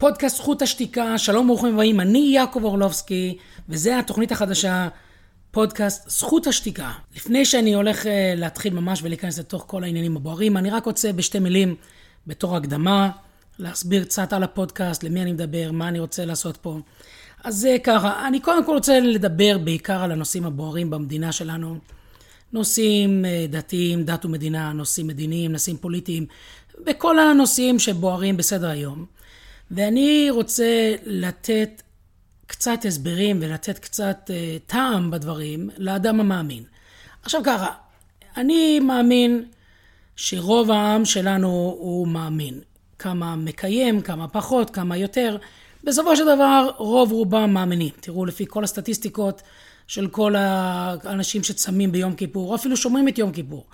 פודקאסט זכות השתיקה, שלום ברוכים הבאים, אני יעקב אורלובסקי, וזה התוכנית החדשה, פודקאסט זכות השתיקה. לפני שאני הולך אה, להתחיל ממש ולהיכנס לתוך כל העניינים הבוערים, אני רק רוצה בשתי מילים, בתור הקדמה, להסביר קצת על הפודקאסט, למי אני מדבר, מה אני רוצה לעשות פה. אז זה ככה, אני קודם כל רוצה לדבר בעיקר על הנושאים הבוערים במדינה שלנו. נושאים אה, דתיים, דת ומדינה, נושאים מדיניים, נושאים פוליטיים, וכל הנושאים שבוערים בסדר היום. ואני רוצה לתת קצת הסברים ולתת קצת uh, טעם בדברים לאדם המאמין. עכשיו ככה, אני מאמין שרוב העם שלנו הוא מאמין. כמה מקיים, כמה פחות, כמה יותר. בסופו של דבר רוב רובם מאמינים. תראו לפי כל הסטטיסטיקות של כל האנשים שצמים ביום כיפור, או אפילו שומרים את יום כיפור.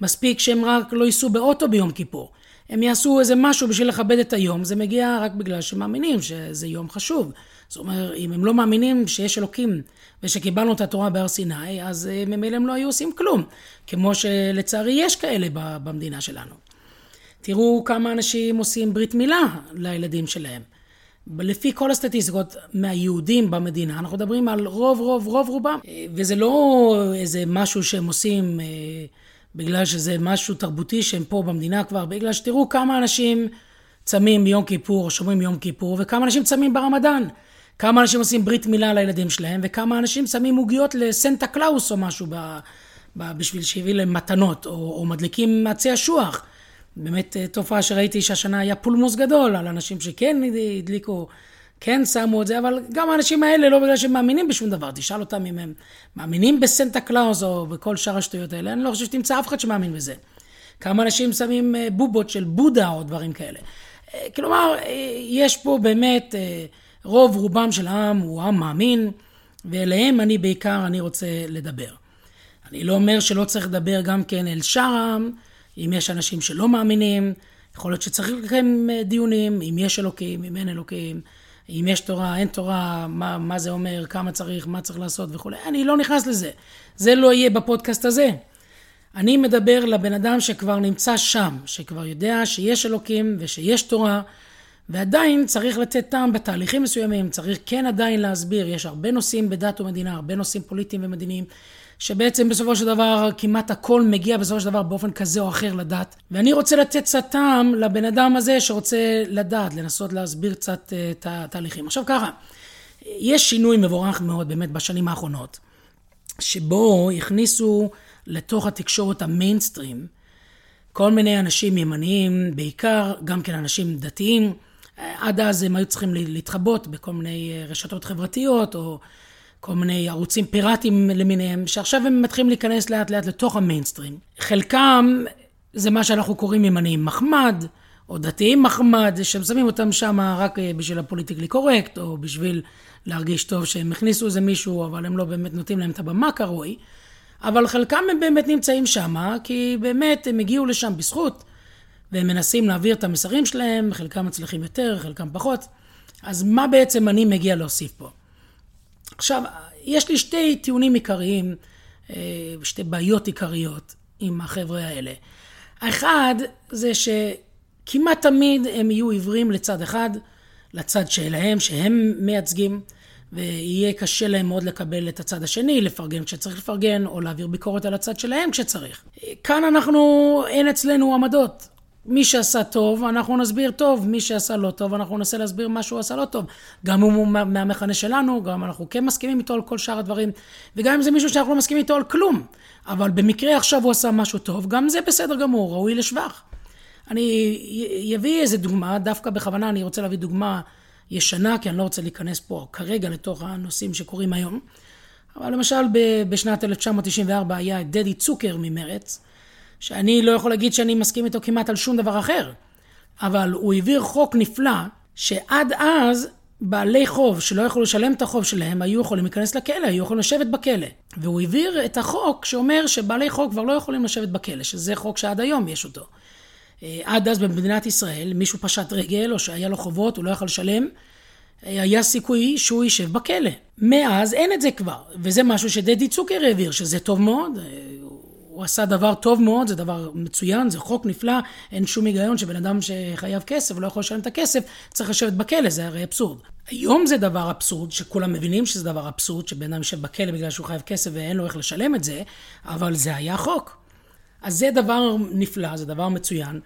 מספיק שהם רק לא ייסעו באוטו ביום כיפור. הם יעשו איזה משהו בשביל לכבד את היום, זה מגיע רק בגלל שהם מאמינים שזה יום חשוב. זאת אומרת, אם הם לא מאמינים שיש אלוקים ושקיבלנו את התורה בהר סיני, אז אה, ממילא הם לא היו עושים כלום. כמו שלצערי יש כאלה במדינה שלנו. תראו כמה אנשים עושים ברית מילה לילדים שלהם. לפי כל הסטטיסטיקות מהיהודים במדינה, אנחנו מדברים על רוב רוב רוב רובם. אה, וזה לא איזה משהו שהם עושים... אה, בגלל שזה משהו תרבותי שהם פה במדינה כבר, בגלל שתראו כמה אנשים צמים ביום כיפור, שומרים יום כיפור, וכמה אנשים צמים ברמדאן. כמה אנשים עושים ברית מילה לילדים שלהם, וכמה אנשים שמים עוגיות לסנטה קלאוס או משהו ב, ב, בשביל שיביא להם מתנות, או, או מדליקים מעצי אשוח. באמת אה, תופעה שראיתי שהשנה היה פולמוס גדול על אנשים שכן הדליקו כן שמו את זה, אבל גם האנשים האלה לא בגלל שהם מאמינים בשום דבר. תשאל אותם אם הם מאמינים בסנטה קלאוס או בכל שאר השטויות האלה, אני לא חושב שתמצא אף אחד שמאמין בזה. כמה אנשים שמים אה, בובות של בודה או דברים כאלה. אה, כלומר, אה, יש פה באמת, רוב רובם של העם הוא עם מאמין, ואליהם אני בעיקר, אני רוצה לדבר. אני לא אומר שלא צריך לדבר גם כן אל שאר העם, אם יש אנשים שלא מאמינים, יכול להיות שצריך לקיים דיונים, אם יש אלוקים, אם אין אלוקים. אם יש תורה, אין תורה, מה, מה זה אומר, כמה צריך, מה צריך לעשות וכולי. אני לא נכנס לזה. זה לא יהיה בפודקאסט הזה. אני מדבר לבן אדם שכבר נמצא שם, שכבר יודע שיש אלוקים ושיש תורה, ועדיין צריך לתת טעם בתהליכים מסוימים, צריך כן עדיין להסביר, יש הרבה נושאים בדת ומדינה, הרבה נושאים פוליטיים ומדיניים, שבעצם בסופו של דבר כמעט הכל מגיע בסופו של דבר באופן כזה או אחר לדת. ואני רוצה לתת קצת טעם לבן אדם הזה שרוצה לדעת, לנסות להסביר קצת אה, את התהליכים. עכשיו ככה, יש שינוי מבורך מאוד באמת בשנים האחרונות, שבו הכניסו לתוך התקשורת המיינסטרים כל מיני אנשים ימניים, בעיקר גם כן אנשים דתיים. עד אז הם היו צריכים להתחבות בכל מיני אה, רשתות חברתיות או כל מיני ערוצים פיראטיים למיניהם, שעכשיו הם מתחילים להיכנס לאט לאט לתוך המיינסטרים. חלקם זה מה שאנחנו קוראים ימניים מחמד, או דתיים מחמד, שהם שמים אותם שם רק אה, בשביל הפוליטיקלי קורקט, או בשביל להרגיש טוב שהם הכניסו איזה מישהו, אבל הם לא באמת נותנים להם את הבמה כראוי. אבל חלקם הם באמת נמצאים שם, כי באמת הם הגיעו לשם בזכות, והם מנסים להעביר את המסרים שלהם, חלקם מצליחים יותר, חלקם פחות. אז מה בעצם אני מגיע להוסיף פה? עכשיו, יש לי שתי טיעונים עיקריים, אה, שתי בעיות עיקריות עם החבר'ה האלה. האחד זה שכמעט תמיד הם יהיו עיוורים לצד אחד, לצד שלהם, שהם מייצגים, ויהיה קשה להם מאוד לקבל את הצד השני, לפרגן כשצריך לפרגן, או להעביר ביקורת על הצד שלהם כשצריך. כאן אנחנו, אין אצלנו עמדות. מי שעשה טוב, אנחנו נסביר טוב, מי שעשה לא טוב, אנחנו ננסה להסביר מה שהוא עשה לא טוב. גם אם הוא מהמחנה שלנו, גם אנחנו כן מסכימים איתו על כל שאר הדברים, וגם אם זה מישהו שאנחנו לא מסכימים איתו על כלום. אבל במקרה עכשיו הוא עשה משהו טוב, גם זה בסדר גמור, ראוי לשבח. אני אביא איזה דוגמה, דווקא בכוונה אני רוצה להביא דוגמה ישנה, כי אני לא רוצה להיכנס פה כרגע לתוך הנושאים שקורים היום. אבל למשל בשנת 1994 היה דדי צוקר ממרץ, שאני לא יכול להגיד שאני מסכים איתו כמעט על שום דבר אחר, אבל הוא העביר חוק נפלא, שעד אז בעלי חוב שלא יכלו לשלם את החוב שלהם היו יכולים להיכנס לכלא, היו יכולים לשבת בכלא. והוא העביר את החוק שאומר שבעלי חוב כבר לא יכולים לשבת בכלא, שזה חוק שעד היום יש אותו. אה, עד אז במדינת ישראל, מישהו פשט רגל או שהיה לו חובות, הוא לא יכול לשלם, אה, היה סיכוי שהוא יישב בכלא. מאז אין את זה כבר, וזה משהו שדדי צוקר העביר, שזה טוב מאוד. הוא עשה דבר טוב מאוד, זה דבר מצוין, זה חוק נפלא, אין שום היגיון שבן אדם שחייב כסף ולא יכול לשלם את הכסף, צריך לשבת בכלא, זה הרי אבסורד. היום זה דבר אבסורד, שכולם מבינים שזה דבר אבסורד, שבן אדם יושב בכלא בגלל שהוא חייב כסף ואין לו איך לשלם את זה, אבל זה היה חוק. אז זה דבר נפלא, זה דבר מצוין,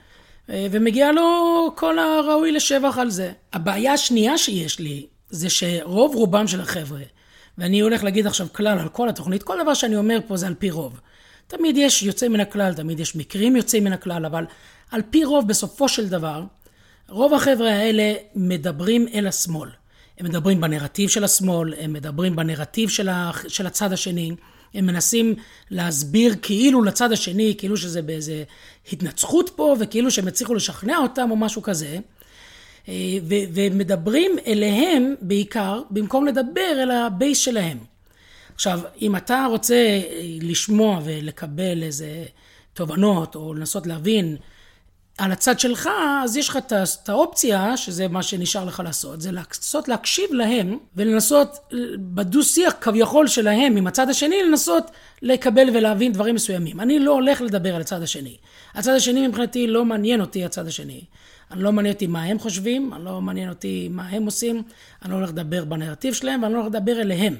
ומגיע לו כל הראוי לשבח על זה. הבעיה השנייה שיש לי, זה שרוב רובם של החבר'ה, ואני הולך להגיד עכשיו כלל על כל התוכנית, כל דבר שאני אומר פה זה על פי רוב. תמיד יש יוצא מן הכלל, תמיד יש מקרים יוצאים מן הכלל, אבל על פי רוב, בסופו של דבר, רוב החבר'ה האלה מדברים אל השמאל. הם מדברים בנרטיב של השמאל, הם מדברים בנרטיב של, ה, של הצד השני, הם מנסים להסביר כאילו לצד השני, כאילו שזה באיזה התנצחות פה, וכאילו שהם הצליחו לשכנע אותם או משהו כזה. אה, ו- ומדברים אליהם בעיקר, במקום לדבר אל הבייס שלהם. עכשיו, אם אתה רוצה אה, לשמוע ולקבל איזה תובנות, או לנסות להבין על הצד שלך, אז יש לך את האופציה, שזה מה שנשאר לך לעשות, זה לנסות להקשיב להם, ולנסות בדו-שיח כביכול שלהם עם הצד השני, לנסות לקבל ולהבין דברים מסוימים. אני לא הולך לדבר על הצד השני. הצד השני מבחינתי לא מעניין אותי הצד השני. אני לא מעניין אותי מה הם חושבים, אני לא מעניין אותי מה הם עושים, אני לא הולך לדבר בנרטיב שלהם, ואני לא הולך לדבר אליהם.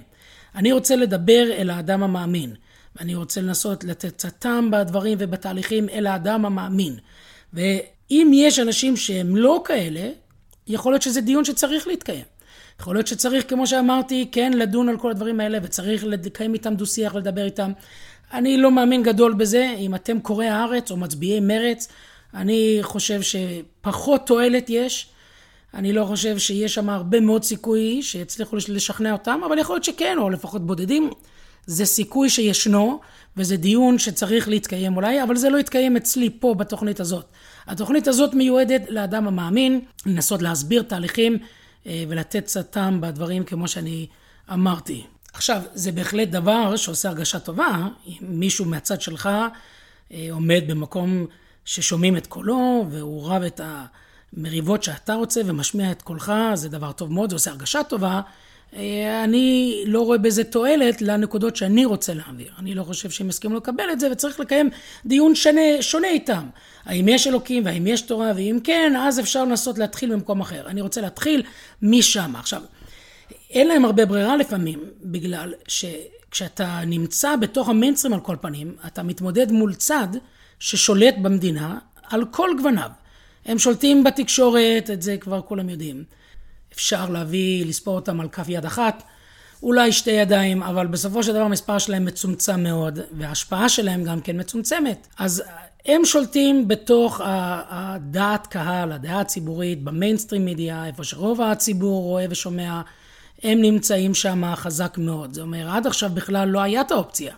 אני רוצה לדבר אל האדם המאמין. ואני רוצה לנסות לתת קצת טעם בדברים ובתהליכים אל האדם המאמין. ואם יש אנשים שהם לא כאלה, יכול להיות שזה דיון שצריך להתקיים. יכול להיות שצריך, כמו שאמרתי, כן לדון על כל הדברים האלה, וצריך לקיים איתם דו-שיח ולדבר איתם. אני לא מאמין גדול בזה, אם אתם קוראי הארץ או מצביעי מרץ, אני חושב שפחות תועלת יש. אני לא חושב שיש שם הרבה מאוד סיכוי שיצליחו לשכנע אותם, אבל יכול להיות שכן, או לפחות בודדים. זה סיכוי שישנו, וזה דיון שצריך להתקיים אולי, אבל זה לא יתקיים אצלי פה בתוכנית הזאת. התוכנית הזאת מיועדת לאדם המאמין, לנסות להסביר תהליכים אה, ולתת קצת טעם בדברים כמו שאני אמרתי. עכשיו, זה בהחלט דבר שעושה הרגשה טובה, אם מישהו מהצד שלך אה, עומד במקום ששומעים את קולו, והוא רב את המריבות שאתה רוצה ומשמיע את קולך, זה דבר טוב מאוד, זה עושה הרגשה טובה. אה, אני לא רואה בזה תועלת לנקודות שאני רוצה להעביר. אני לא חושב שהם יסכימו לקבל את זה, וצריך לקיים דיון שונה, שונה איתם. האם יש אלוקים, והאם יש תורה, ואם כן, אז אפשר לנסות להתחיל במקום אחר. אני רוצה להתחיל משם. עכשיו, אין להם הרבה ברירה לפעמים, בגלל שכשאתה נמצא בתוך המיינסטרים על כל פנים, אתה מתמודד מול צד ששולט במדינה על כל גווניו. הם שולטים בתקשורת, את זה כבר כולם יודעים. אפשר להביא, לספור אותם על כף יד אחת, אולי שתי ידיים, אבל בסופו של דבר המספר שלהם מצומצם מאוד, וההשפעה שלהם גם כן מצומצמת. אז הם שולטים בתוך הדעת קהל, הדעה הציבורית, במיינסטרים מידיה, איפה שרוב הציבור רואה ושומע, הם נמצאים שם חזק מאוד. זה אומר, עד עכשיו בכלל לא היה את האופציה.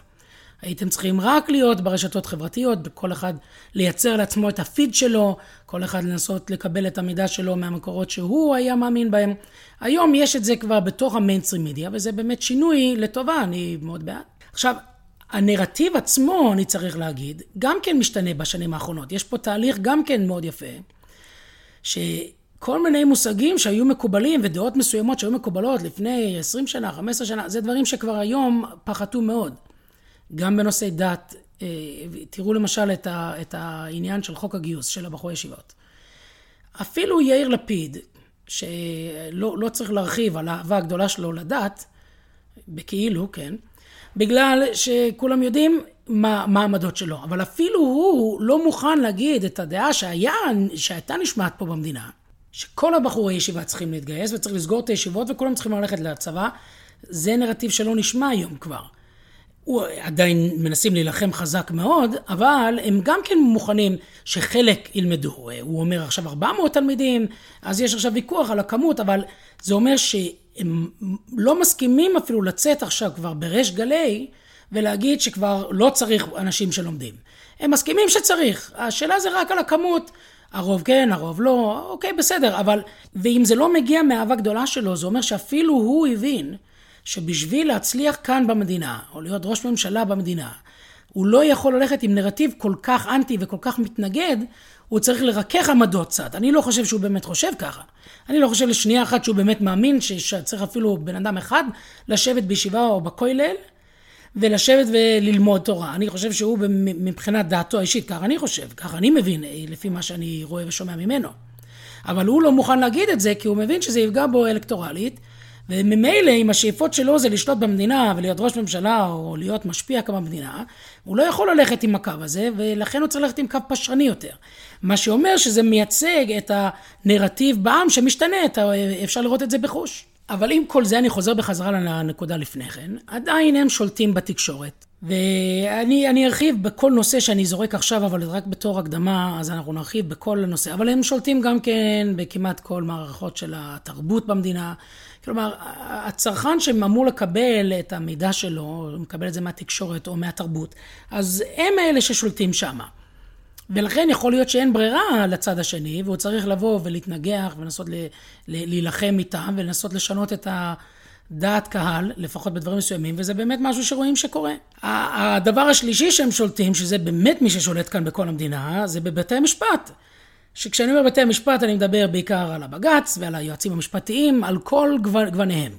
הייתם צריכים רק להיות ברשתות חברתיות, כל אחד לייצר לעצמו את הפיד שלו, כל אחד לנסות לקבל את המידע שלו מהמקורות שהוא היה מאמין בהם. היום יש את זה כבר בתוך המיינסטרים מדיה, וזה באמת שינוי לטובה, אני מאוד בעד. עכשיו, הנרטיב עצמו, אני צריך להגיד, גם כן משתנה בשנים האחרונות. יש פה תהליך גם כן מאוד יפה, שכל מיני מושגים שהיו מקובלים ודעות מסוימות שהיו מקובלות לפני 20 שנה, 15 שנה, זה דברים שכבר היום פחתו מאוד. גם בנושאי דת, אה, תראו למשל את, ה, את העניין של חוק הגיוס של הבחורי ישיבות. אפילו יאיר לפיד, שלא לא צריך להרחיב על האהבה הגדולה שלו לדת, בכאילו, כן, בגלל שכולם יודעים מה, מה העמדות שלו, אבל אפילו הוא לא מוכן להגיד את הדעה שהיה, שהייתה נשמעת פה במדינה, שכל הבחורי ישיבה צריכים להתגייס וצריך לסגור את הישיבות וכולם צריכים ללכת לצבא, זה נרטיב שלא נשמע היום כבר. הוא עדיין מנסים להילחם חזק מאוד, אבל הם גם כן מוכנים שחלק ילמדו. הוא אומר עכשיו 400 תלמידים, אז יש עכשיו ויכוח על הכמות, אבל זה אומר שהם לא מסכימים אפילו לצאת עכשיו כבר בריש גלי ולהגיד שכבר לא צריך אנשים שלומדים. הם מסכימים שצריך, השאלה זה רק על הכמות. הרוב כן, הרוב לא, אוקיי, בסדר, אבל... ואם זה לא מגיע מאהבה גדולה שלו, זה אומר שאפילו הוא הבין שבשביל להצליח כאן במדינה, או להיות ראש ממשלה במדינה, הוא לא יכול ללכת עם נרטיב כל כך אנטי וכל כך מתנגד, הוא צריך לרכך עמדות קצת. אני לא חושב שהוא באמת חושב ככה. אני לא חושב לשנייה אחת שהוא באמת מאמין שצריך אפילו בן אדם אחד לשבת בישיבה או בכולל ולשבת וללמוד תורה. אני חושב שהוא מבחינת דעתו האישית, ככה אני חושב, ככה אני מבין, לפי מה שאני רואה ושומע ממנו. אבל הוא לא מוכן להגיד את זה, כי הוא מבין שזה יפגע בו אלקטורלית, וממילא אם השאיפות שלו זה לשלוט במדינה ולהיות ראש ממשלה או להיות משפיע כמה במדינה, הוא לא יכול ללכת עם הקו הזה, ולכן הוא צריך ללכת עם קו פשרני יותר. מה שאומר שזה מייצג את הנרטיב בעם שמשתנה, אפשר לראות את זה בחוש. אבל עם כל זה אני חוזר בחזרה לנקודה לפני כן, עדיין הם שולטים בתקשורת. ואני ארחיב בכל נושא שאני זורק עכשיו, אבל רק בתור הקדמה, אז אנחנו נרחיב בכל נושא. אבל הם שולטים גם כן בכמעט כל מערכות של התרבות במדינה. כלומר, הצרכן שאמור לקבל את המידע שלו, מקבל את זה מהתקשורת או מהתרבות, אז הם האלה ששולטים שמה. ולכן יכול להיות שאין ברירה לצד השני, והוא צריך לבוא ולהתנגח ולנסות להילחם איתם ולנסות לשנות את הדעת קהל, לפחות בדברים מסוימים, וזה באמת משהו שרואים שקורה. הדבר השלישי שהם שולטים, שזה באמת מי ששולט כאן בכל המדינה, זה בבתי המשפט. שכשאני אומר בתי המשפט אני מדבר בעיקר על הבג"ץ ועל היועצים המשפטיים, על כל גווניהם.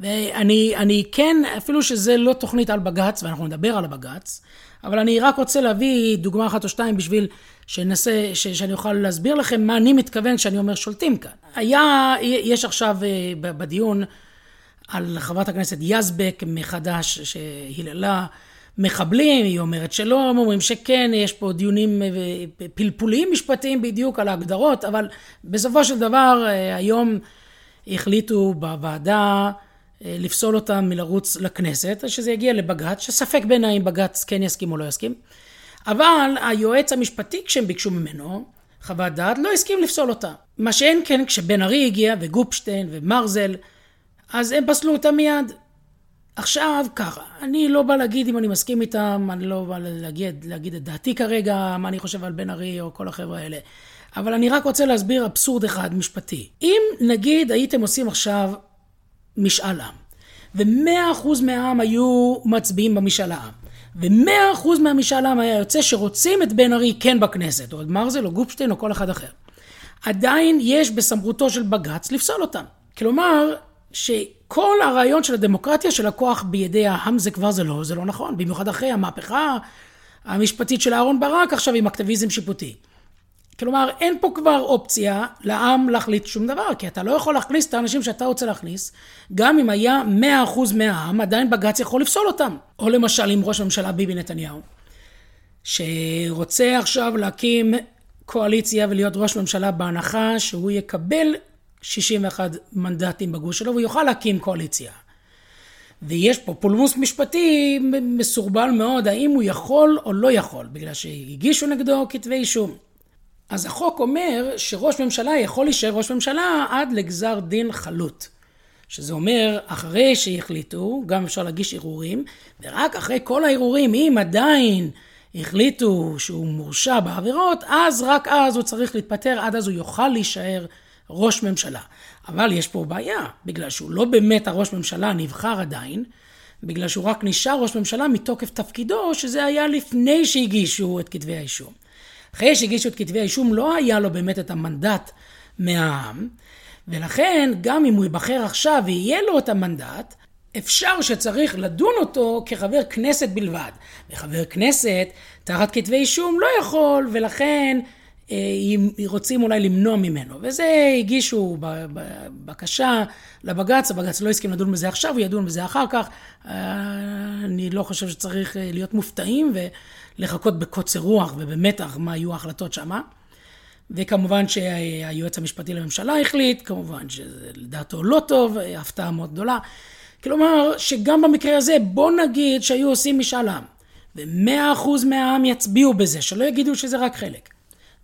ואני כן, אפילו שזה לא תוכנית על בג"ץ, ואנחנו נדבר על הבג"ץ, אבל אני רק רוצה להביא דוגמה אחת או שתיים בשביל שנסה, ש, שאני אוכל להסביר לכם מה אני מתכוון כשאני אומר שולטים כאן. היה, יש עכשיו אה, בדיון על חברת הכנסת יזבק מחדש שהיללה מחבלים, היא אומרת שלא, הם אומרים שכן, יש פה דיונים אה, פלפוליים משפטיים בדיוק על ההגדרות, אבל בסופו של דבר אה, היום החליטו בוועדה אה, לפסול אותם מלרוץ לכנסת, שזה יגיע לבג"ץ, שספק בעיניי אם בג"ץ כן יסכים או לא יסכים. אבל היועץ המשפטי, כשהם ביקשו ממנו חוות דעת, לא הסכים לפסול אותה. מה שאין כן, כשבן ארי הגיע, וגופשטיין, ומרזל, אז הם פסלו אותה מיד. עכשיו ככה, אני לא בא להגיד אם אני מסכים איתם, אני לא בא להגיד, להגיד את דעתי כרגע, מה אני חושב על בן ארי או כל החבר'ה האלה. אבל אני רק רוצה להסביר אבסורד אחד משפטי. אם נגיד הייתם עושים עכשיו משאל עם, ומאה אחוז מהעם היו מצביעים במשאל העם, ומאה אחוז מהמשאל העם היה יוצא שרוצים את בן ארי כן בכנסת, או את מרזל או גופשטיין או כל אחד אחר. עדיין יש בסמכותו של בג"ץ לפסול אותם. כלומר, שכל הרעיון של הדמוקרטיה של הכוח בידי העם זה כבר זה לא, זה לא נכון, במיוחד אחרי המהפכה המשפטית של אהרן ברק עכשיו עם אקטיביזם שיפוטי. כלומר, אין פה כבר אופציה לעם להחליט שום דבר, כי אתה לא יכול להכניס את האנשים שאתה רוצה להכניס, גם אם היה 100% מהעם, עדיין בג"ץ יכול לפסול אותם. או למשל עם ראש הממשלה ביבי נתניהו, שרוצה עכשיו להקים קואליציה ולהיות ראש ממשלה בהנחה שהוא יקבל 61 מנדטים בגוש שלו, והוא יוכל להקים קואליציה. ויש פה פולמוס משפטי מסורבל מאוד, האם הוא יכול או לא יכול, בגלל שהגישו נגדו כתבי אישום. אז החוק אומר שראש ממשלה יכול להישאר ראש ממשלה עד לגזר דין חלוט. שזה אומר, אחרי שהחליטו, גם אפשר להגיש ערעורים, ורק אחרי כל הערעורים, אם עדיין החליטו שהוא מורשע בעבירות, אז רק אז הוא צריך להתפטר, עד אז הוא יוכל להישאר ראש ממשלה. אבל יש פה בעיה, בגלל שהוא לא באמת הראש ממשלה נבחר עדיין, בגלל שהוא רק נשאר ראש ממשלה מתוקף תפקידו, שזה היה לפני שהגישו את כתבי האישום. אחרי שהגישו את כתבי האישום לא היה לו באמת את המנדט מהעם, ולכן גם אם הוא ייבחר עכשיו ויהיה לו את המנדט, אפשר שצריך לדון אותו כחבר כנסת בלבד. וחבר כנסת תחת כתבי אישום לא יכול, ולכן רוצים אולי למנוע ממנו. וזה הגישו בקשה לבג"ץ, הבג"ץ לא הסכים לדון בזה עכשיו, הוא ידון בזה אחר כך. אה, אני לא חושב שצריך אה, להיות מופתעים ולחכות בקוצר רוח ובמתח מה יהיו ההחלטות שמה. וכמובן שהיועץ המשפטי לממשלה החליט, כמובן שזה לדעתו לא טוב, הפתעה מאוד גדולה. כלומר, שגם במקרה הזה, בוא נגיד שהיו עושים משאל עם, ומאה אחוז מהעם יצביעו בזה, שלא יגידו שזה רק חלק.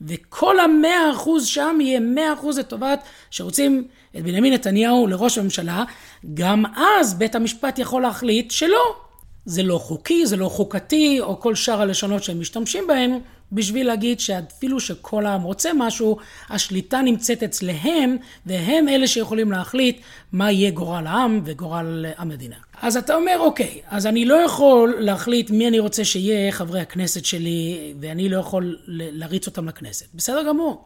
וכל המאה אחוז שם יהיה מאה אחוז לטובת שרוצים את בנימין נתניהו לראש הממשלה, גם אז בית המשפט יכול להחליט שלא. זה לא חוקי, זה לא חוקתי, או כל שאר הלשונות שהם משתמשים בהם, בשביל להגיד שאפילו שכל העם רוצה משהו, השליטה נמצאת אצלהם, והם אלה שיכולים להחליט מה יהיה גורל העם וגורל המדינה. אז אתה אומר, אוקיי, אז אני לא יכול להחליט מי אני רוצה שיהיה חברי הכנסת שלי, ואני לא יכול להריץ אותם לכנסת. בסדר גמור.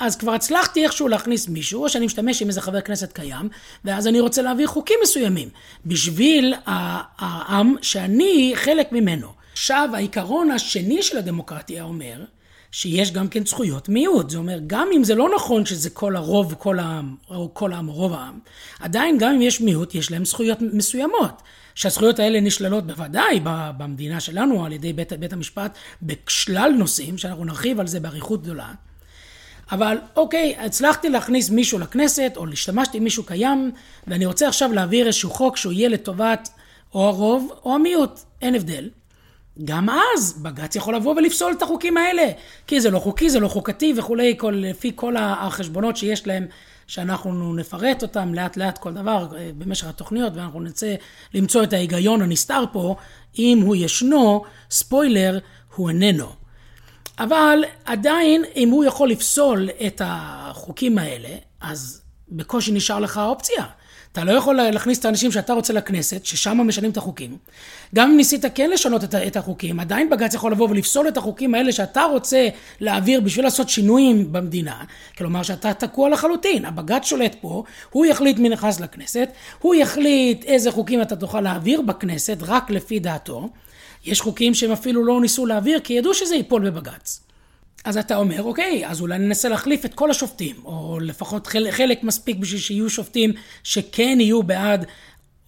אז כבר הצלחתי איכשהו להכניס מישהו, או שאני משתמש עם איזה חבר כנסת קיים, ואז אני רוצה להעביר חוקים מסוימים, בשביל העם שאני חלק ממנו. עכשיו, העיקרון השני של הדמוקרטיה אומר, שיש גם כן זכויות מיעוט. זה אומר, גם אם זה לא נכון שזה כל הרוב, כל העם, או כל העם, רוב העם, עדיין גם אם יש מיעוט, יש להם זכויות מסוימות. שהזכויות האלה נשללות בוודאי במדינה שלנו על ידי בית, בית המשפט בשלל נושאים, שאנחנו נרחיב על זה באריכות גדולה. אבל אוקיי, הצלחתי להכניס מישהו לכנסת, או השתמשתי עם מישהו קיים, ואני רוצה עכשיו להעביר איזשהו חוק שהוא יהיה לטובת או הרוב או המיעוט, אין הבדל. גם אז בג"ץ יכול לבוא ולפסול את החוקים האלה, כי זה לא חוקי, זה לא חוקתי וכולי, כל, לפי כל החשבונות שיש להם, שאנחנו נפרט אותם לאט לאט כל דבר אה, במשך התוכניות, ואנחנו נרצה למצוא את ההיגיון הנסתר פה, אם הוא ישנו, ספוילר, הוא איננו. אבל עדיין, אם הוא יכול לפסול את החוקים האלה, אז בקושי נשאר לך אופציה. אתה לא יכול להכניס את האנשים שאתה רוצה לכנסת, ששם משנים את החוקים. גם אם ניסית כן לשנות את החוקים, עדיין בג"ץ יכול לבוא ולפסול את החוקים האלה שאתה רוצה להעביר בשביל לעשות שינויים במדינה. כלומר שאתה תקוע לחלוטין. הבג"ץ שולט פה, הוא יחליט מי נכנס לכנסת, הוא יחליט איזה חוקים אתה תוכל להעביר בכנסת, רק לפי דעתו. יש חוקים שהם אפילו לא ניסו להעביר, כי ידעו שזה ייפול בבג"ץ. אז אתה אומר, אוקיי, אז אולי ננסה להחליף את כל השופטים, או לפחות חלק, חלק מספיק בשביל שיהיו שופטים שכן יהיו בעד,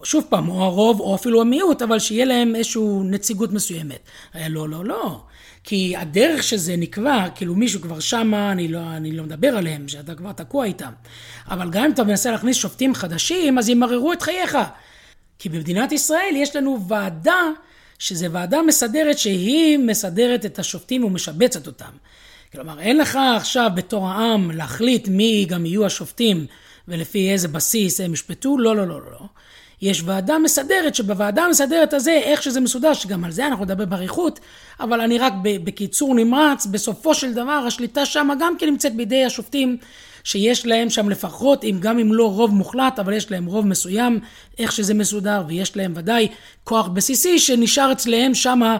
שוב פעם, או הרוב, או אפילו המיעוט, אבל שיהיה להם איזושהי נציגות מסוימת. אה, לא, לא, לא. כי הדרך שזה נקבע, כאילו מישהו כבר שמה, אני לא, אני לא מדבר עליהם, שאתה כבר תקוע איתם. אבל גם אם אתה מנסה להכניס שופטים חדשים, אז ימררו את חייך. כי במדינת ישראל יש לנו ועדה, שזה ועדה מסדרת שהיא מסדרת את השופטים ומשבצת אותם. כלומר, אין לך עכשיו בתור העם להחליט מי גם יהיו השופטים ולפי איזה בסיס הם ישפטו, לא, לא, לא, לא. יש ועדה מסדרת, שבוועדה המסדרת הזה, איך שזה מסודר, שגם על זה אנחנו נדבר באריכות, אבל אני רק בקיצור נמרץ, בסופו של דבר השליטה שם גם כן נמצאת בידי השופטים, שיש להם שם לפחות, אם גם אם לא רוב מוחלט, אבל יש להם רוב מסוים, איך שזה מסודר, ויש להם ודאי כוח בסיסי שנשאר אצלם שמה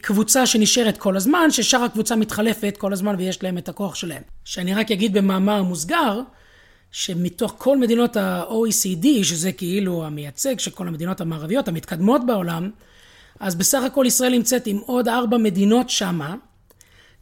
קבוצה שנשארת כל הזמן, ששאר הקבוצה מתחלפת כל הזמן ויש להם את הכוח שלהם. שאני רק אגיד במאמר מוסגר, שמתוך כל מדינות ה-OECD, שזה כאילו המייצג של כל המדינות המערביות המתקדמות בעולם, אז בסך הכל ישראל נמצאת עם עוד ארבע מדינות שמה,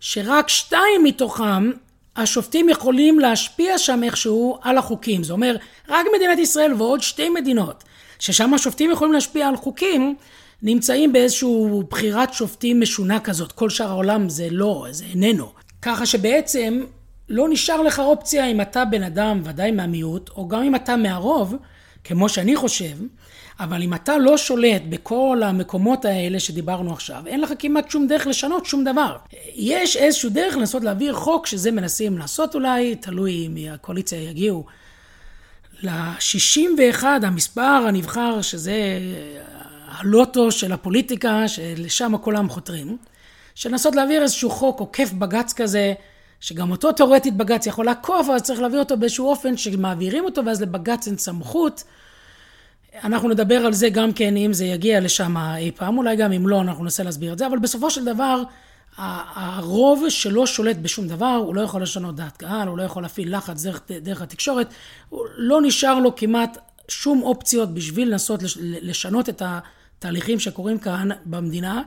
שרק שתיים מתוכם השופטים יכולים להשפיע שם איכשהו על החוקים. זה אומר, רק מדינת ישראל ועוד שתי מדינות, ששם השופטים יכולים להשפיע על חוקים, נמצאים באיזושהי בחירת שופטים משונה כזאת. כל שאר העולם זה לא, זה איננו. ככה שבעצם לא נשאר לך אופציה אם אתה בן אדם, ודאי מהמיעוט, או גם אם אתה מהרוב, כמו שאני חושב, אבל אם אתה לא שולט בכל המקומות האלה שדיברנו עכשיו, אין לך כמעט שום דרך לשנות שום דבר. יש איזשהו דרך לנסות להעביר חוק שזה מנסים לעשות אולי, תלוי אם הקואליציה יגיעו ל-61, המספר הנבחר, שזה הלוטו של הפוליטיקה, שלשם כולם חותרים, של לנסות להעביר איזשהו חוק עוקף בג"ץ כזה, שגם אותו תאורטית בג"ץ יכול לעקוף, אבל צריך להעביר אותו באיזשהו אופן שמעבירים אותו, ואז לבג"ץ אין סמכות. אנחנו נדבר על זה גם כן, אם זה יגיע לשם אי פעם, אולי גם אם לא, אנחנו ננסה להסביר את זה, אבל בסופו של דבר, הרוב שלא שולט בשום דבר, הוא לא יכול לשנות דעת קהל, הוא לא יכול להפעיל לחץ דרך, דרך התקשורת, לא נשאר לו כמעט שום אופציות בשביל לנסות לשנות את ה... תהליכים שקורים כאן במדינה,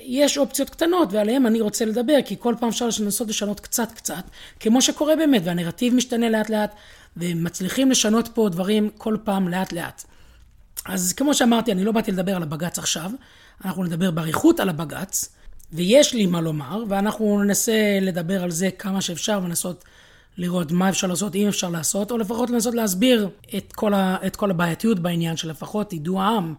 יש אופציות קטנות ועליהן אני רוצה לדבר, כי כל פעם אפשר לנסות לשנות קצת קצת, כמו שקורה באמת, והנרטיב משתנה לאט לאט, ומצליחים לשנות פה דברים כל פעם לאט לאט. אז כמו שאמרתי, אני לא באתי לדבר על הבג"ץ עכשיו, אנחנו נדבר באריכות על הבג"ץ, ויש לי מה לומר, ואנחנו ננסה לדבר על זה כמה שאפשר ולנסות לראות מה אפשר לעשות, אם אפשר לעשות, או לפחות לנסות להסביר את כל, ה, את כל הבעייתיות בעניין, שלפחות ידעו העם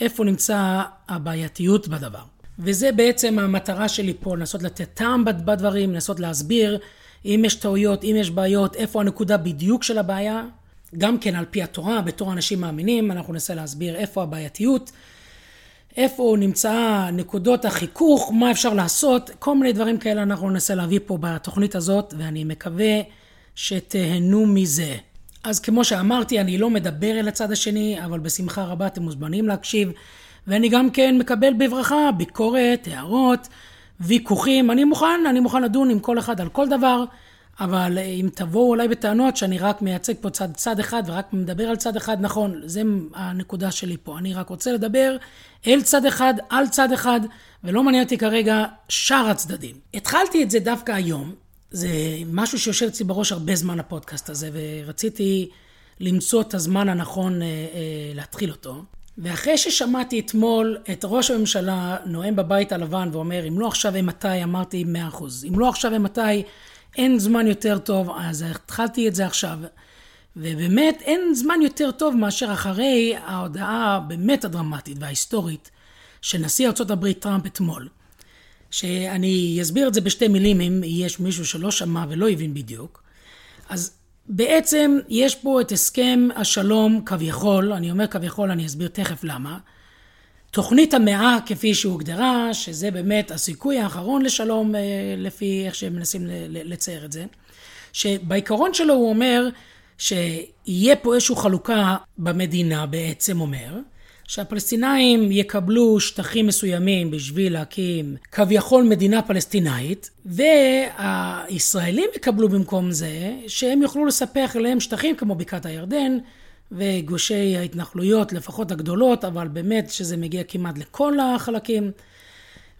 איפה נמצא הבעייתיות בדבר. וזה בעצם המטרה שלי פה, לנסות לתת טעם בדברים, לנסות להסביר אם יש טעויות, אם יש בעיות, איפה הנקודה בדיוק של הבעיה. גם כן על פי התורה, בתור אנשים מאמינים, אנחנו ננסה להסביר איפה הבעייתיות, איפה נמצא נקודות החיכוך, מה אפשר לעשות, כל מיני דברים כאלה אנחנו ננסה להביא פה בתוכנית הזאת, ואני מקווה שתהנו מזה. אז כמו שאמרתי, אני לא מדבר אל הצד השני, אבל בשמחה רבה אתם מוזמנים להקשיב, ואני גם כן מקבל בברכה ביקורת, הערות, ויכוחים. אני מוכן, אני מוכן לדון עם כל אחד על כל דבר, אבל אם תבואו אולי בטענות שאני רק מייצג פה צד, צד אחד ורק מדבר על צד אחד, נכון, זה הנקודה שלי פה. אני רק רוצה לדבר אל צד אחד, על צד אחד, ולא מעניין אותי כרגע שאר הצדדים. התחלתי את זה דווקא היום, זה משהו שיושב אצלי בראש הרבה זמן הפודקאסט הזה, ורציתי למצוא את הזמן הנכון אה, אה, להתחיל אותו. ואחרי ששמעתי אתמול את ראש הממשלה נואם בבית הלבן ואומר, אם לא עכשיו אימתי, אמרתי מאה אחוז. אם לא עכשיו אימתי, אין זמן יותר טוב, אז התחלתי את זה עכשיו. ובאמת אין זמן יותר טוב מאשר אחרי ההודעה באמת הדרמטית וההיסטורית של נשיא ארה"ב טראמפ אתמול. שאני אסביר את זה בשתי מילים אם יש מישהו שלא שמע ולא הבין בדיוק. אז בעצם יש פה את הסכם השלום כביכול, אני אומר כביכול, אני אסביר תכף למה. תוכנית המאה כפי שהוגדרה, שזה באמת הסיכוי האחרון לשלום אה, לפי איך שהם מנסים לצייר את זה, שבעיקרון שלו הוא אומר שיהיה פה איזושהי חלוקה במדינה בעצם אומר, שהפלסטינאים יקבלו שטחים מסוימים בשביל להקים כביכול מדינה פלסטינאית, והישראלים יקבלו במקום זה שהם יוכלו לספח אליהם שטחים כמו בקעת הירדן וגושי ההתנחלויות, לפחות הגדולות, אבל באמת שזה מגיע כמעט לכל החלקים.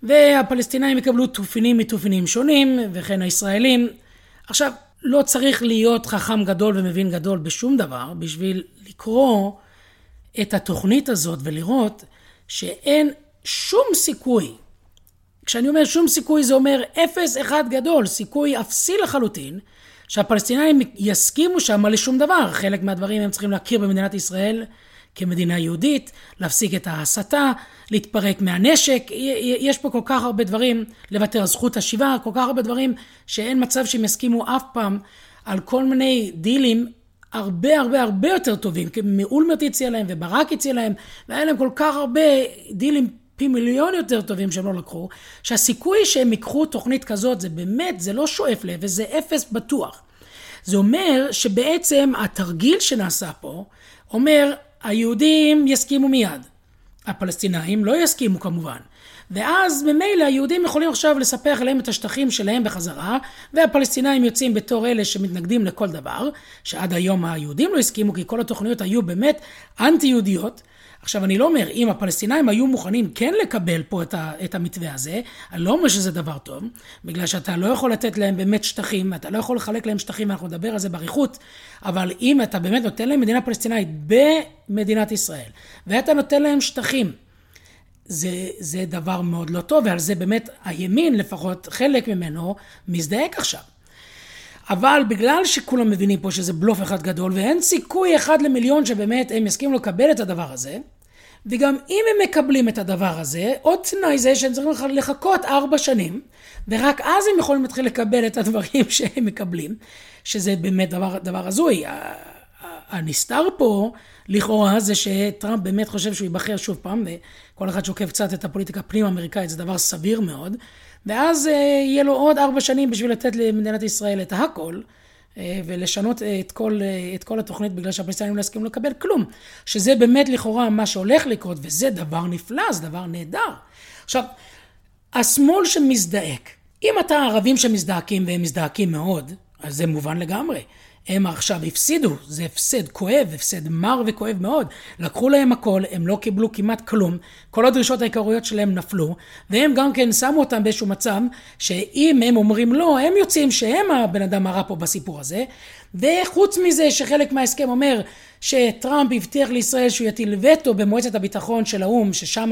והפלסטינאים יקבלו תופינים מתופינים שונים, וכן הישראלים. עכשיו, לא צריך להיות חכם גדול ומבין גדול בשום דבר בשביל לקרוא את התוכנית הזאת ולראות שאין שום סיכוי, כשאני אומר שום סיכוי זה אומר אפס אחד גדול, סיכוי אפסי לחלוטין, שהפלסטינאים יסכימו שם לשום דבר. חלק מהדברים הם צריכים להכיר במדינת ישראל כמדינה יהודית, להפסיק את ההסתה, להתפרק מהנשק, יש פה כל כך הרבה דברים, לוותר על זכות השיבה, כל כך הרבה דברים שאין מצב שהם יסכימו אף פעם על כל מיני דילים הרבה הרבה הרבה יותר טובים, כי מאולמרט הציע להם וברק הציע להם, והיה להם כל כך הרבה דילים פי מיליון יותר טובים שהם לא לקחו, שהסיכוי שהם ייקחו תוכנית כזאת זה באמת, זה לא שואף לאפס, זה אפס בטוח. זה אומר שבעצם התרגיל שנעשה פה, אומר היהודים יסכימו מיד, הפלסטינאים לא יסכימו כמובן. ואז ממילא היהודים יכולים עכשיו לספח אליהם את השטחים שלהם בחזרה, והפלסטינאים יוצאים בתור אלה שמתנגדים לכל דבר, שעד היום היהודים לא הסכימו, כי כל התוכניות היו באמת אנטי-יהודיות. עכשיו, אני לא אומר, אם הפלסטינאים היו מוכנים כן לקבל פה את, ה, את המתווה הזה, אני לא אומר שזה דבר טוב, בגלל שאתה לא יכול לתת להם באמת שטחים, אתה לא יכול לחלק להם שטחים, אנחנו נדבר על זה באריכות, אבל אם אתה באמת נותן להם מדינה פלסטינאית במדינת ישראל, ואתה נותן להם שטחים, זה, זה דבר מאוד לא טוב, ועל זה באמת הימין, לפחות חלק ממנו, מזדעק עכשיו. אבל בגלל שכולם מבינים פה שזה בלוף אחד גדול, ואין סיכוי אחד למיליון שבאמת הם יסכימו לקבל את הדבר הזה, וגם אם הם מקבלים את הדבר הזה, עוד תנאי זה שהם צריכים לחכות ארבע שנים, ורק אז הם יכולים להתחיל לקבל את הדברים שהם מקבלים, שזה באמת דבר, דבר הזוי. הנסתר פה, לכאורה, זה שטראמפ באמת חושב שהוא ייבחר שוב פעם, וכל אחד שעוקב קצת את הפוליטיקה הפנים אמריקאית, זה דבר סביר מאוד, ואז אה, יהיה לו עוד ארבע שנים בשביל לתת למדינת ישראל את הכל. אה, ולשנות את כל, אה, את כל התוכנית בגלל שהפלסטינים לא יסכימו לקבל כלום. שזה באמת לכאורה מה שהולך לקרות, וזה דבר נפלא, זה דבר נהדר. עכשיו, השמאל שמזדעק, אם אתה ערבים שמזדעקים והם מזדעקים מאוד, אז זה מובן לגמרי. הם עכשיו הפסידו, זה הפסד כואב, הפסד מר וכואב מאוד. לקחו להם הכל, הם לא קיבלו כמעט כלום, כל הדרישות העיקריות שלהם נפלו, והם גם כן שמו אותם באיזשהו מצב, שאם הם אומרים לא, הם יוצאים שהם הבן אדם הרע פה בסיפור הזה, וחוץ מזה שחלק מההסכם אומר שטראמפ הבטיח לישראל שהוא יטיל וטו במועצת הביטחון של האו"ם, ששם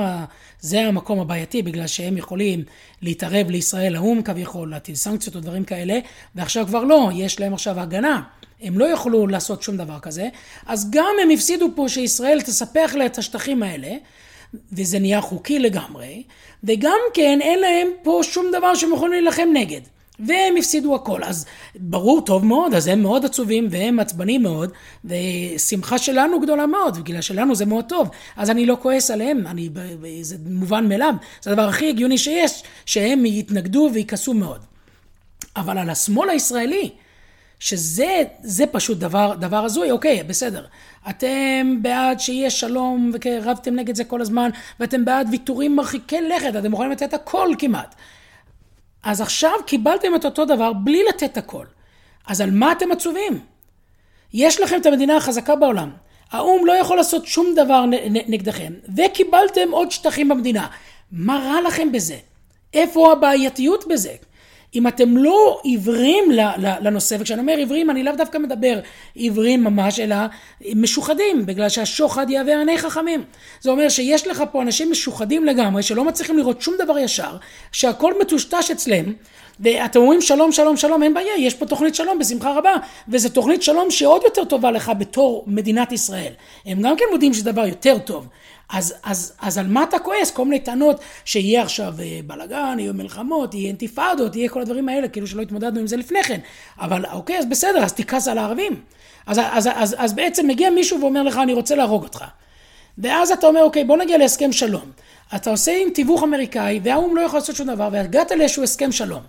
זה המקום הבעייתי, בגלל שהם יכולים להתערב לישראל האו"ם כביכול, להטיל סנקציות או דברים כאלה, ועכשיו כבר לא, יש להם עכשיו הגנה. הם לא יוכלו לעשות שום דבר כזה, אז גם הם הפסידו פה שישראל תספח לה את השטחים האלה, וזה נהיה חוקי לגמרי, וגם כן אין להם פה שום דבר שהם יכולים להילחם נגד. והם הפסידו הכל. אז ברור, טוב מאוד, אז הם מאוד עצובים והם עצבנים מאוד, ושמחה שלנו גדולה מאוד, בגלל שלנו זה מאוד טוב. אז אני לא כועס עליהם, אני, זה מובן מאליו, זה הדבר הכי הגיוני שיש, שהם יתנגדו ויכעסו מאוד. אבל על השמאל הישראלי, שזה פשוט דבר, דבר הזוי, אוקיי, בסדר. אתם בעד שיהיה שלום, ורבתם נגד זה כל הזמן, ואתם בעד ויתורים מרחיקי לכת, אתם יכולים לתת הכל כמעט. אז עכשיו קיבלתם את אותו דבר בלי לתת הכל. אז על מה אתם עצובים? יש לכם את המדינה החזקה בעולם. האו"ם לא יכול לעשות שום דבר נגדכם, וקיבלתם עוד שטחים במדינה. מה רע לכם בזה? איפה הבעייתיות בזה? אם אתם לא עיוורים לנושא, וכשאני אומר עיוורים אני לאו דווקא מדבר עיוורים ממש, אלא משוחדים, בגלל שהשוחד יהווה עיני חכמים. זה אומר שיש לך פה אנשים משוחדים לגמרי, שלא מצליחים לראות שום דבר ישר, שהכל מטושטש אצלם, ואתם אומרים שלום, שלום, שלום, אין בעיה, יש פה תוכנית שלום בשמחה רבה, וזו תוכנית שלום שעוד יותר טובה לך בתור מדינת ישראל. הם גם כן מודים שזה דבר יותר טוב. אז, אז, אז על מה אתה כועס? כל מיני טענות שיהיה עכשיו אה, בלאגן, יהיו מלחמות, יהיה אינתיפאדות, יהיה כל הדברים האלה, כאילו שלא התמודדנו עם זה לפני כן. אבל אוקיי, אז בסדר, אז תכעס על הערבים. אז, אז, אז, אז, אז בעצם מגיע מישהו ואומר לך, אני רוצה להרוג אותך. ואז אתה אומר, אוקיי, בוא נגיע להסכם שלום. אתה עושה עם תיווך אמריקאי, והאו"ם לא יכול לעשות שום דבר, והגעת לאיזשהו הסכם שלום.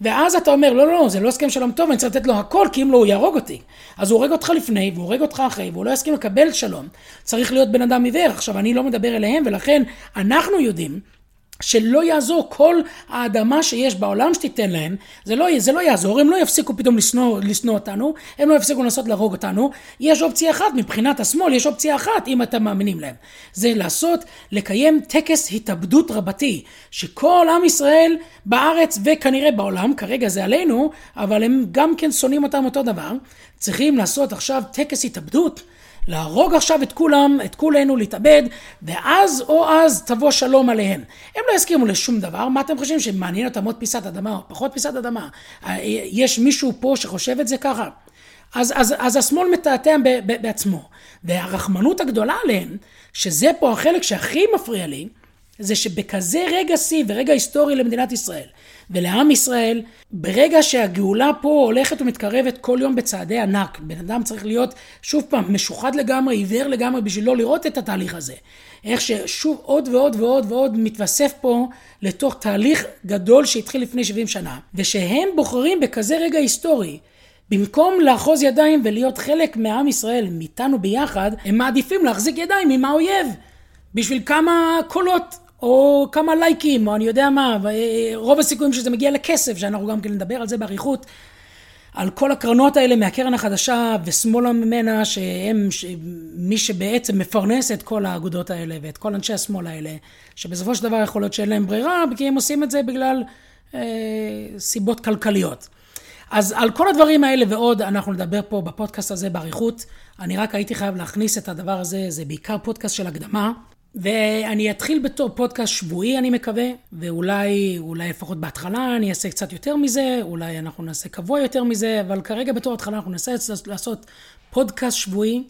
ואז אתה אומר, לא, לא, לא, זה לא הסכם שלום טוב, אני צריך לתת לו הכל, כי אם לא, הוא יהרוג אותי. אז הוא הורג אותך לפני, והוא הורג אותך אחרי, והוא לא יסכים לקבל שלום. צריך להיות בן אדם עיוור. עכשיו, אני לא מדבר אליהם, ולכן אנחנו יודעים שלא יעזור כל האדמה שיש בעולם שתיתן להם, זה לא, זה לא יעזור, הם לא יפסיקו פתאום לשנוא, אותנו, הם לא יפסיקו לנסות להרוג אותנו, יש אופציה אחת, מבחינת השמאל יש אופציה אחת, אם אתם מאמינים להם, זה לעשות, לקיים טקס התאבדות רבתי, שכל עם ישראל בארץ וכנראה בעולם, כרגע זה עלינו, אבל הם גם כן שונאים אותם אותו דבר, צריכים לעשות עכשיו טקס התאבדות. להרוג עכשיו את כולם, את כולנו, להתאבד, ואז או אז תבוא שלום עליהם. הם לא יסכימו לשום דבר, מה אתם חושבים, שמעניין אותם עוד פיסת אדמה או פחות פיסת אדמה? אה, יש מישהו פה שחושב את זה ככה? אז, אז, אז השמאל מתעתע בעצמו. והרחמנות הגדולה עליהם, שזה פה החלק שהכי מפריע לי, זה שבכזה רגע שיא ורגע היסטורי למדינת ישראל ולעם ישראל, ברגע שהגאולה פה הולכת ומתקרבת כל יום בצעדי ענק, בן אדם צריך להיות שוב פעם משוחד לגמרי, עיוור לגמרי בשביל לא לראות את התהליך הזה. איך ששוב עוד ועוד ועוד ועוד מתווסף פה לתוך תהליך גדול שהתחיל לפני 70 שנה, ושהם בוחרים בכזה רגע היסטורי במקום לאחוז ידיים ולהיות חלק מעם ישראל, מאיתנו ביחד, הם מעדיפים להחזיק ידיים עם האויב. בשביל כמה קולות או כמה לייקים, או אני יודע מה, רוב הסיכויים שזה מגיע לכסף, שאנחנו גם כן נדבר על זה באריכות, על כל הקרנות האלה מהקרן החדשה ושמאלה ממנה, שהם ש... מי שבעצם מפרנס את כל האגודות האלה ואת כל אנשי השמאל האלה, שבסופו של דבר יכול להיות שאין להם ברירה, כי הם עושים את זה בגלל אה, סיבות כלכליות. אז על כל הדברים האלה ועוד אנחנו נדבר פה בפודקאסט הזה באריכות. אני רק הייתי חייב להכניס את הדבר הזה, זה בעיקר פודקאסט של הקדמה. ואני אתחיל בתור פודקאסט שבועי, אני מקווה, ואולי, אולי לפחות בהתחלה אני אעשה קצת יותר מזה, אולי אנחנו נעשה קבוע יותר מזה, אבל כרגע בתור התחלה אנחנו ננסה לעשות פודקאסט שבועי.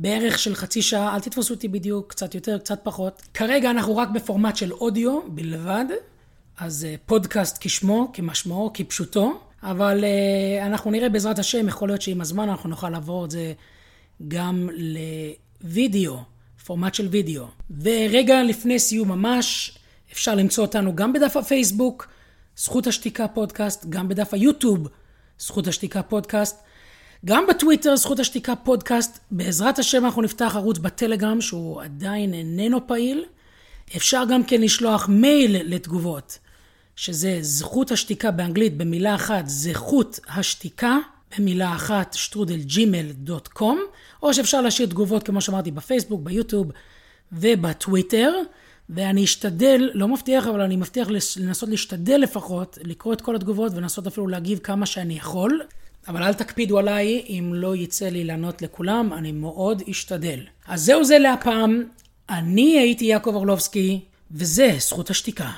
בערך של חצי שעה, אל תתפסו אותי בדיוק, קצת יותר, קצת פחות. כרגע אנחנו רק בפורמט של אודיו בלבד, אז אה, פודקאסט כשמו, כמשמעו, כפשוטו, אבל uh, אנחנו נראה בעזרת השם, יכול להיות שעם הזמן אנחנו נוכל לעבור את זה גם לוידאו. פורמט של וידאו. ורגע לפני סיום ממש, אפשר למצוא אותנו גם בדף הפייסבוק, זכות השתיקה פודקאסט, גם בדף היוטיוב, זכות השתיקה פודקאסט, גם בטוויטר, זכות השתיקה פודקאסט. בעזרת השם אנחנו נפתח ערוץ בטלגרם שהוא עדיין איננו פעיל. אפשר גם כן לשלוח מייל לתגובות, שזה זכות השתיקה באנגלית במילה אחת, זכות השתיקה. במילה אחת, שטרודל ג'ימל דוט קום, או שאפשר להשאיר תגובות, כמו שאמרתי, בפייסבוק, ביוטיוב ובטוויטר, ואני אשתדל, לא מבטיח, אבל אני מבטיח לנסות להשתדל לפחות, לקרוא את כל התגובות ולנסות אפילו להגיב כמה שאני יכול. אבל אל תקפידו עליי, אם לא יצא לי לענות לכולם, אני מאוד אשתדל. אז זהו זה להפעם, אני הייתי יעקב אורלובסקי, וזה זכות השתיקה.